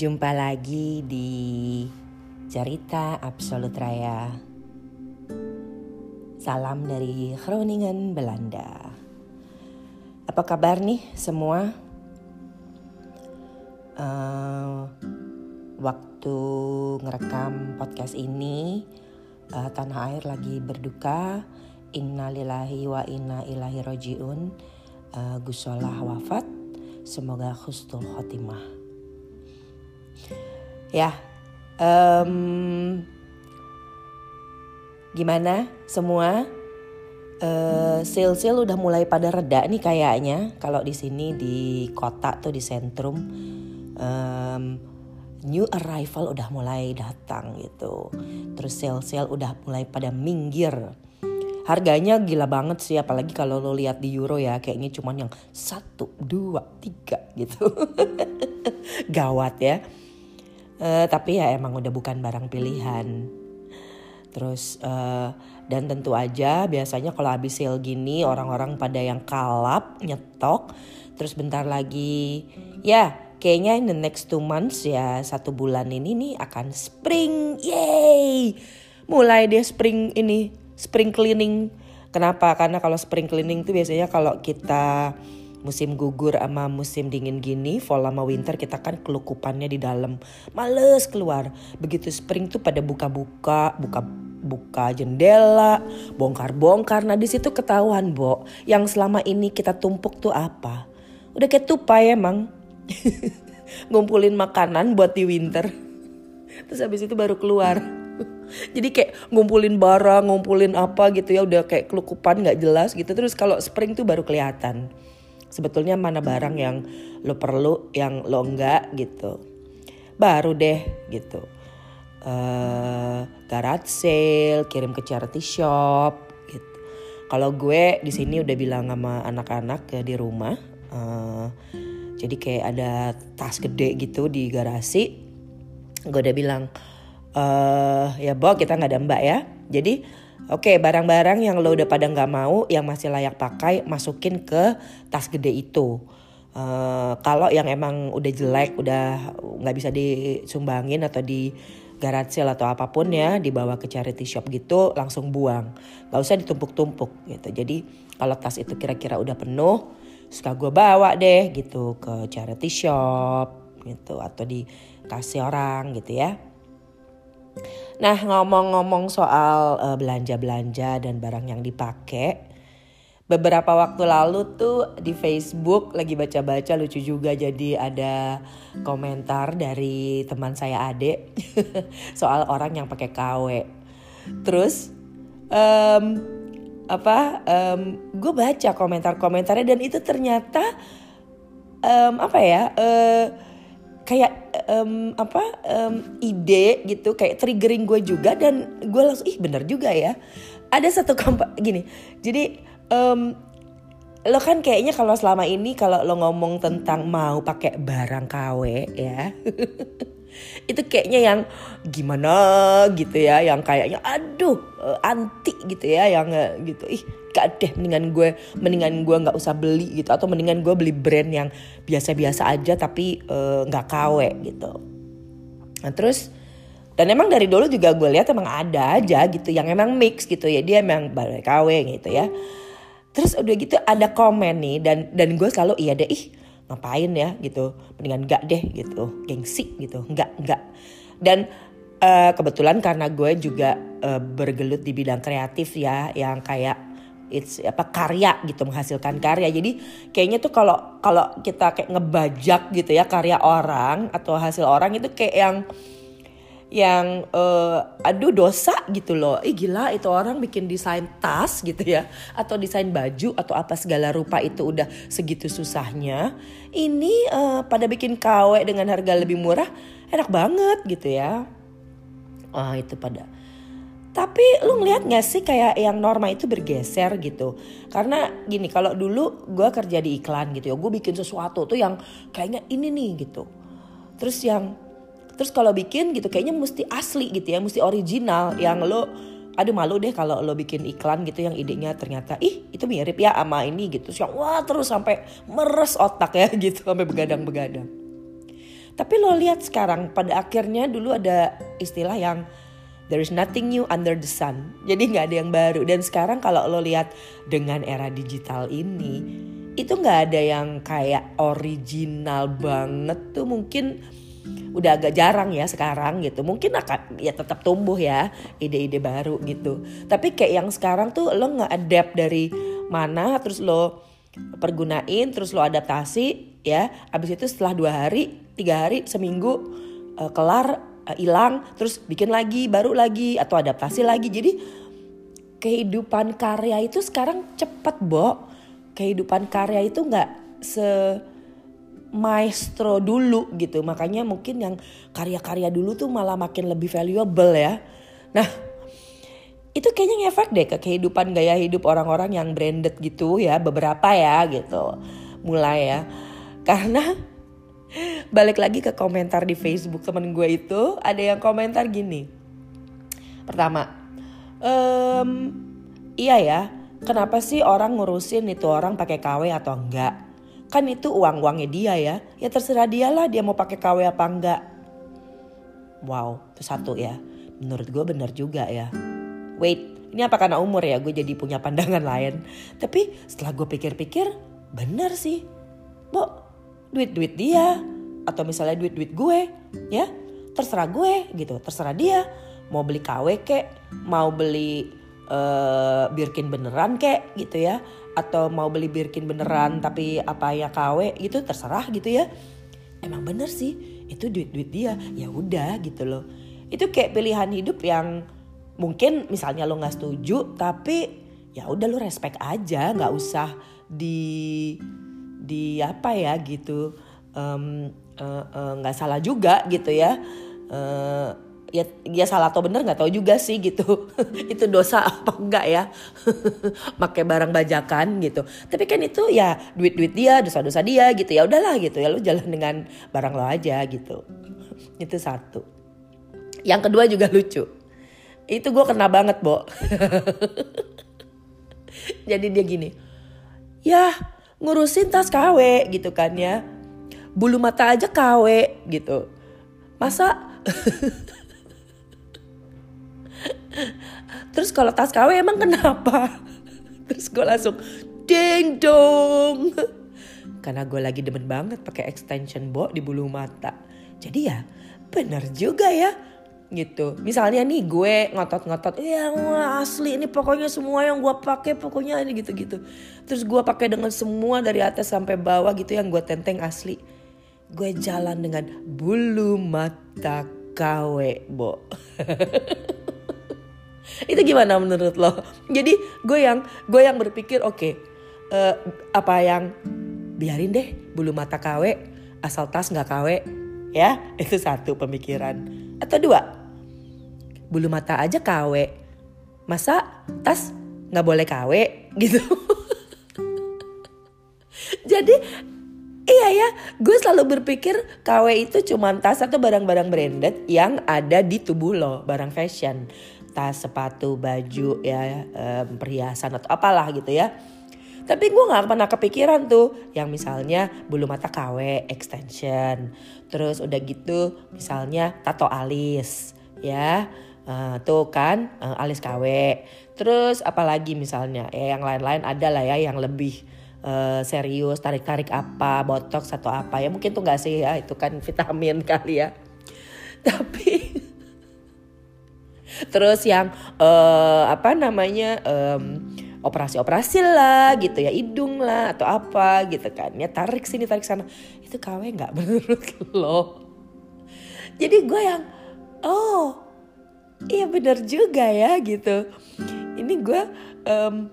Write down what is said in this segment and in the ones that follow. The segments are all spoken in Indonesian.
Jumpa lagi di cerita Absolut Raya. Salam dari Groningen, Belanda. Apa kabar nih semua? Uh, waktu ngerekam podcast ini, uh, tanah air lagi berduka. Innalillahi wa inna ilahi rojiun. Uh, Gusolah wafat. Semoga khusnul khotimah. Ya, um, gimana semua? Uh, sale-sale udah mulai pada reda nih kayaknya. Kalau di sini di kota tuh di sentrum, um, new arrival udah mulai datang gitu. Terus sale-sale udah mulai pada minggir. Harganya gila banget sih, apalagi kalau lo lihat di euro ya, kayaknya cuman yang satu, dua, tiga gitu. Gawat ya. Uh, tapi ya emang udah bukan barang pilihan. Terus uh, dan tentu aja biasanya kalau habis sale gini orang-orang pada yang kalap nyetok. Terus bentar lagi ya kayaknya in the next two months ya satu bulan ini nih akan spring. Yay! Mulai deh spring ini spring cleaning. Kenapa? Karena kalau spring cleaning tuh biasanya kalau kita musim gugur sama musim dingin gini, fall sama winter kita kan kelukupannya di dalam. Males keluar. Begitu spring tuh pada buka-buka, buka buka jendela, bongkar-bongkar. Nah di situ ketahuan, Bo, yang selama ini kita tumpuk tuh apa? Udah kayak tupai emang. Ngumpulin makanan buat di winter. Terus habis itu baru keluar. Jadi kayak ngumpulin barang, ngumpulin apa gitu ya udah kayak kelukupan nggak jelas gitu. Terus kalau spring tuh baru kelihatan sebetulnya mana barang yang lo perlu yang lo enggak gitu. Baru deh gitu. Uh, garage sale kirim ke charity shop gitu. Kalau gue di sini udah bilang sama anak-anak di rumah uh, jadi kayak ada tas gede gitu di garasi. Gue udah bilang uh, ya bo kita nggak ada mbak ya. Jadi Oke, barang-barang yang lo udah pada nggak mau, yang masih layak pakai, masukin ke tas gede itu. Uh, kalau yang emang udah jelek, udah nggak bisa disumbangin atau di garage atau apa pun ya, dibawa ke charity shop gitu, langsung buang. Gak usah ditumpuk-tumpuk gitu. Jadi kalau tas itu kira-kira udah penuh, suka gue bawa deh gitu ke charity shop gitu atau dikasih orang gitu ya. Nah ngomong-ngomong soal uh, belanja-belanja dan barang yang dipakai, beberapa waktu lalu tuh di Facebook lagi baca-baca lucu juga jadi ada komentar dari teman saya Ade soal orang yang pakai KW. Terus um, apa? Um, gue baca komentar-komentarnya dan itu ternyata um, apa ya? Uh, kayak um, apa um, ide gitu kayak triggering gue juga dan gue langsung ih bener juga ya. Ada satu kompa gini jadi um, lo kan kayaknya kalau selama ini kalau lo ngomong tentang mau pakai barang KW ya itu kayaknya yang gimana gitu ya yang kayaknya aduh eh, anti gitu ya yang eh, gitu. Ih gak deh mendingan gue mendingan gue nggak usah beli gitu atau mendingan gue beli brand yang biasa-biasa aja tapi nggak uh, KW gitu. Nah terus dan emang dari dulu juga gue lihat emang ada aja gitu yang emang mix gitu ya dia emang balik KW gitu ya terus udah gitu ada komen nih dan dan gue selalu iya deh ih ngapain ya? gitu. Mendingan enggak deh gitu. Gengsi gitu. Enggak enggak dan uh, kebetulan karena gue juga uh, bergelut di bidang kreatif ya yang kayak it's apa karya gitu menghasilkan karya. Jadi kayaknya tuh kalau kalau kita kayak ngebajak gitu ya karya orang atau hasil orang itu kayak yang yang uh, aduh dosa gitu loh. Ih gila itu orang bikin desain tas gitu ya atau desain baju atau apa segala rupa itu udah segitu susahnya. Ini uh, pada bikin KW dengan harga lebih murah enak banget gitu ya. Ah itu pada tapi lu ngeliat gak sih kayak yang norma itu bergeser gitu Karena gini kalau dulu gue kerja di iklan gitu ya Gue bikin sesuatu tuh yang kayaknya ini nih gitu Terus yang Terus kalau bikin gitu kayaknya mesti asli gitu ya, mesti original yang lo aduh malu deh kalau lo bikin iklan gitu yang idenya ternyata ih itu mirip ya sama ini gitu. Yang wah terus sampai meres otak ya gitu sampai begadang-begadang. Tapi lo lihat sekarang pada akhirnya dulu ada istilah yang there is nothing new under the sun. Jadi nggak ada yang baru. Dan sekarang kalau lo lihat dengan era digital ini, itu nggak ada yang kayak original banget tuh mungkin udah agak jarang ya sekarang gitu. Mungkin akan ya tetap tumbuh ya ide-ide baru gitu. Tapi kayak yang sekarang tuh lo nggak adapt dari mana terus lo pergunain terus lo adaptasi ya. Abis itu setelah dua hari, tiga hari, seminggu uh, kelar hilang terus bikin lagi baru lagi atau adaptasi lagi jadi kehidupan karya itu sekarang cepet bo kehidupan karya itu nggak se maestro dulu gitu. Makanya mungkin yang karya-karya dulu tuh malah makin lebih valuable ya. Nah itu kayaknya ngefek deh ke kehidupan gaya hidup orang-orang yang branded gitu ya beberapa ya gitu mulai ya. Karena balik lagi ke komentar di Facebook temen gue itu ada yang komentar gini. Pertama ehm, iya ya kenapa sih orang ngurusin itu orang pakai KW atau enggak Kan itu uang-uangnya dia ya. Ya terserah dia lah dia mau pakai KW apa enggak. Wow, itu satu ya. Menurut gue bener juga ya. Wait, ini apa karena umur ya gue jadi punya pandangan lain. Tapi setelah gue pikir-pikir, bener sih. Bo, duit-duit dia. Atau misalnya duit-duit gue, ya. Terserah gue gitu, terserah dia. Mau beli KW kek, mau beli uh, Birkin beneran kek gitu ya atau mau beli Birkin beneran tapi apa ya KW gitu terserah gitu ya. Emang bener sih itu duit duit dia ya udah gitu loh. Itu kayak pilihan hidup yang mungkin misalnya lo nggak setuju tapi ya udah lo respect aja nggak usah di di apa ya gitu. Nggak um, uh, uh, salah juga gitu ya. Uh, ya ya salah atau bener nggak tahu juga sih gitu. Itu dosa apa enggak ya? Pakai barang bajakan gitu. Tapi kan itu ya duit duit dia dosa dosa dia gitu. Ya udahlah gitu. Ya lu jalan dengan barang lo aja gitu. Itu satu. Yang kedua juga lucu. Itu gue kena banget bo. Jadi dia gini ya ngurusin tas KW gitu kan ya. Bulu mata aja KW gitu. Masa Terus kalau tas KW emang kenapa? Terus gue langsung ding dong. Karena gue lagi demen banget pakai extension bo di bulu mata. Jadi ya bener juga ya gitu. Misalnya nih gue ngotot-ngotot, ya wah asli ini pokoknya semua yang gue pakai pokoknya ini gitu-gitu. Terus gue pakai dengan semua dari atas sampai bawah gitu yang gue tenteng asli. Gue jalan dengan bulu mata KW, Bo. itu gimana menurut lo? Jadi gue yang gue yang berpikir oke okay, uh, eh, apa yang biarin deh bulu mata KW asal tas nggak KW ya? Itu satu pemikiran. Atau dua bulu mata aja KW masa tas nggak boleh KW gitu. Jadi Iya ya, gue selalu berpikir KW itu cuma tas atau barang-barang branded yang ada di tubuh lo, barang fashion tas, sepatu, baju, ya um, perhiasan atau apalah gitu ya. Tapi gue gak pernah kepikiran tuh yang misalnya bulu mata KW, extension. Terus udah gitu misalnya tato alis ya. Uh, tuh kan uh, alis KW. Terus apalagi misalnya ya yang lain-lain ada lah ya yang lebih uh, serius tarik-tarik apa, botox atau apa ya mungkin tuh gak sih ya itu kan vitamin kali ya. Tapi terus yang uh, apa namanya um, operasi-operasi lah gitu ya hidung lah atau apa gitu kan. Ya tarik sini tarik sana. Itu KW nggak menurut lo? Jadi gue yang oh iya bener juga ya gitu. Ini gue um,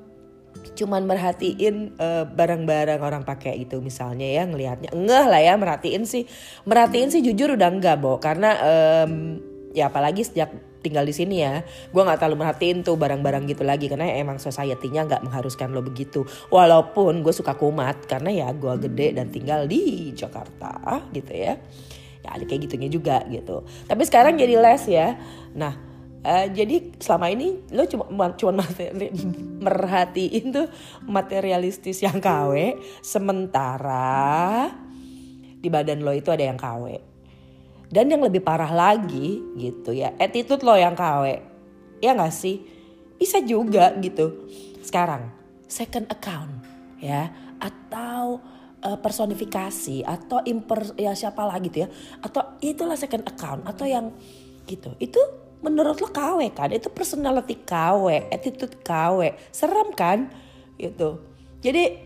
cuman merhatiin barang barang-barang orang pakai itu misalnya ya ngelihatnya. Enggak lah ya merhatiin sih. Merhatiin sih jujur udah enggak bo. Karena um, ya apalagi sejak tinggal di sini ya. Gue nggak terlalu merhatiin tuh barang-barang gitu lagi karena emang society-nya nggak mengharuskan lo begitu. Walaupun gue suka kumat karena ya gue gede dan tinggal di Jakarta gitu ya. Ya ada kayak gitunya juga gitu. Tapi sekarang jadi les ya. Nah Uh, jadi selama ini lo cuma cuma materi, merhatiin tuh materialistis yang KW sementara di badan lo itu ada yang KW Dan yang lebih parah lagi gitu ya, attitude lo yang KW. Ya gak sih? Bisa juga gitu. Sekarang, second account ya. Atau uh, personifikasi atau imper ya siapa lagi gitu ya atau itulah second account atau yang gitu itu menurut lo KW kan itu personality KW attitude KW serem kan gitu jadi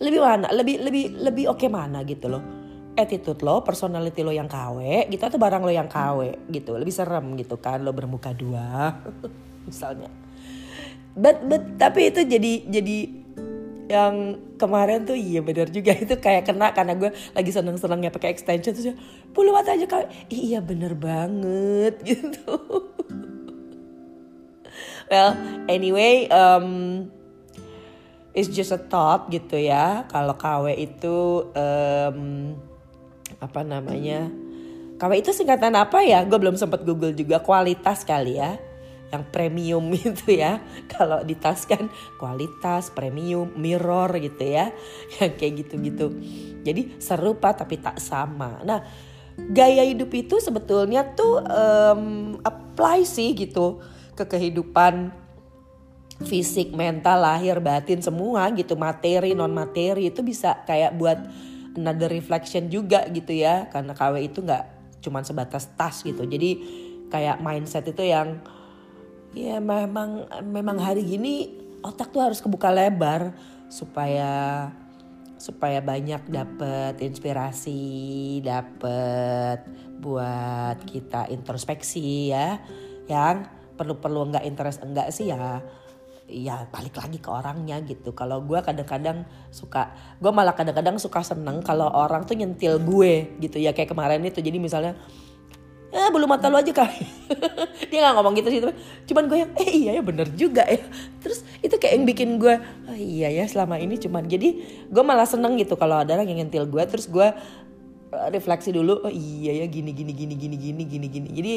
lebih mana lebih lebih lebih oke okay mana gitu loh attitude lo personality lo yang KW gitu atau barang lo yang KW gitu. Lebih serem gitu kan lo bermuka dua misalnya. But but tapi itu jadi jadi yang kemarin tuh iya bener juga itu kayak kena karena gue lagi seneng-senengnya pakai extension terus bulu mata aja kali iya bener banget gitu. Well anyway um, it's just a thought gitu ya kalau KW itu um, apa namanya KW itu singkatan apa ya? Gue belum sempat google juga kualitas kali ya yang premium itu ya. Kalau di tas kan kualitas premium mirror gitu ya yang kayak gitu-gitu. Jadi serupa tapi tak sama. Nah gaya hidup itu sebetulnya tuh um, apply sih gitu ke kehidupan fisik mental lahir batin semua gitu materi non materi itu bisa kayak buat another reflection juga gitu ya. Karena KW itu nggak cuman sebatas tas gitu. Jadi kayak mindset itu yang ya memang memang hari gini otak tuh harus kebuka lebar supaya supaya banyak dapat inspirasi, dapat buat kita introspeksi ya. Yang perlu-perlu nggak interest enggak sih ya ya balik lagi ke orangnya gitu. Kalau gue kadang-kadang suka, gue malah kadang-kadang suka seneng kalau orang tuh nyentil gue gitu ya kayak kemarin itu. Jadi misalnya eh bulu mata lu aja kali dia nggak ngomong gitu sih cuman gue yang eh iya ya bener juga ya. Terus itu kayak yang bikin gue oh, iya ya selama ini cuman. Jadi gue malah seneng gitu kalau ada orang yang ngentil gue terus gue uh, refleksi dulu oh iya ya gini gini gini gini gini gini gini. Jadi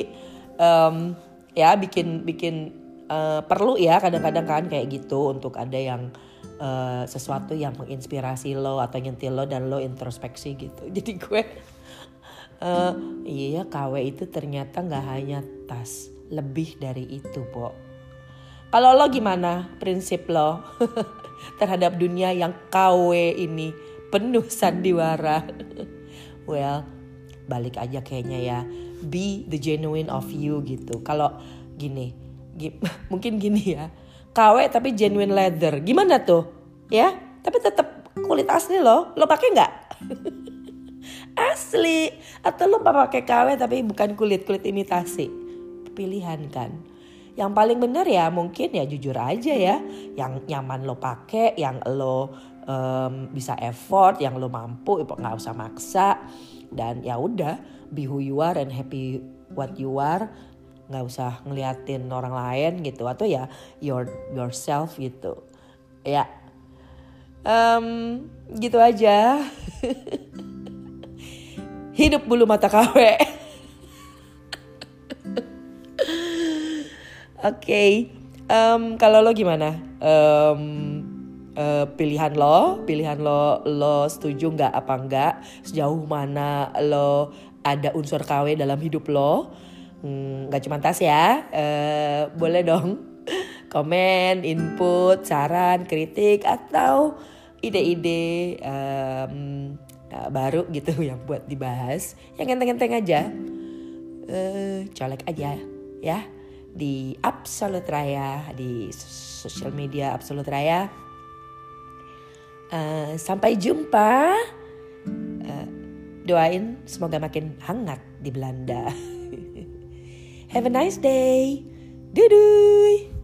um, ya bikin bikin uh, perlu ya kadang-kadang kan kayak gitu untuk ada yang uh, sesuatu yang menginspirasi lo atau nyentil lo dan lo introspeksi gitu jadi gue uh, iya KW itu ternyata nggak hanya tas, lebih dari itu, Bo. Kalau lo gimana prinsip lo terhadap dunia yang KW ini penuh sandiwara? well, balik aja kayaknya ya. Be the genuine of you gitu. Kalau gini, mungkin gini ya. KW tapi genuine leather. Gimana tuh? Ya, tapi tetap kulit asli lo. Lo pakai nggak? asli atau lo pakai KW tapi bukan kulit kulit imitasi pilihan kan yang paling benar ya mungkin ya jujur aja ya yang nyaman lo pakai yang lo um, bisa effort yang lo mampu nggak usah maksa dan ya udah be who you are and happy what you are nggak usah ngeliatin orang lain gitu atau ya your yourself gitu ya um, gitu aja hidup bulu mata KW. Oke, okay. um, kalau lo gimana? Um, uh, pilihan lo, pilihan lo, lo setuju nggak apa enggak? Sejauh mana lo ada unsur KW dalam hidup lo? Hmm, nggak hmm, cuma tas ya, uh, boleh dong komen, input, saran, kritik atau ide-ide um, baru gitu yang buat dibahas. Yang enteng-enteng aja. Uh, colek aja ya di Absolute Raya di sosial media Absolute Raya. Uh, sampai jumpa. Uh, doain semoga makin hangat di Belanda have a nice day Dudui.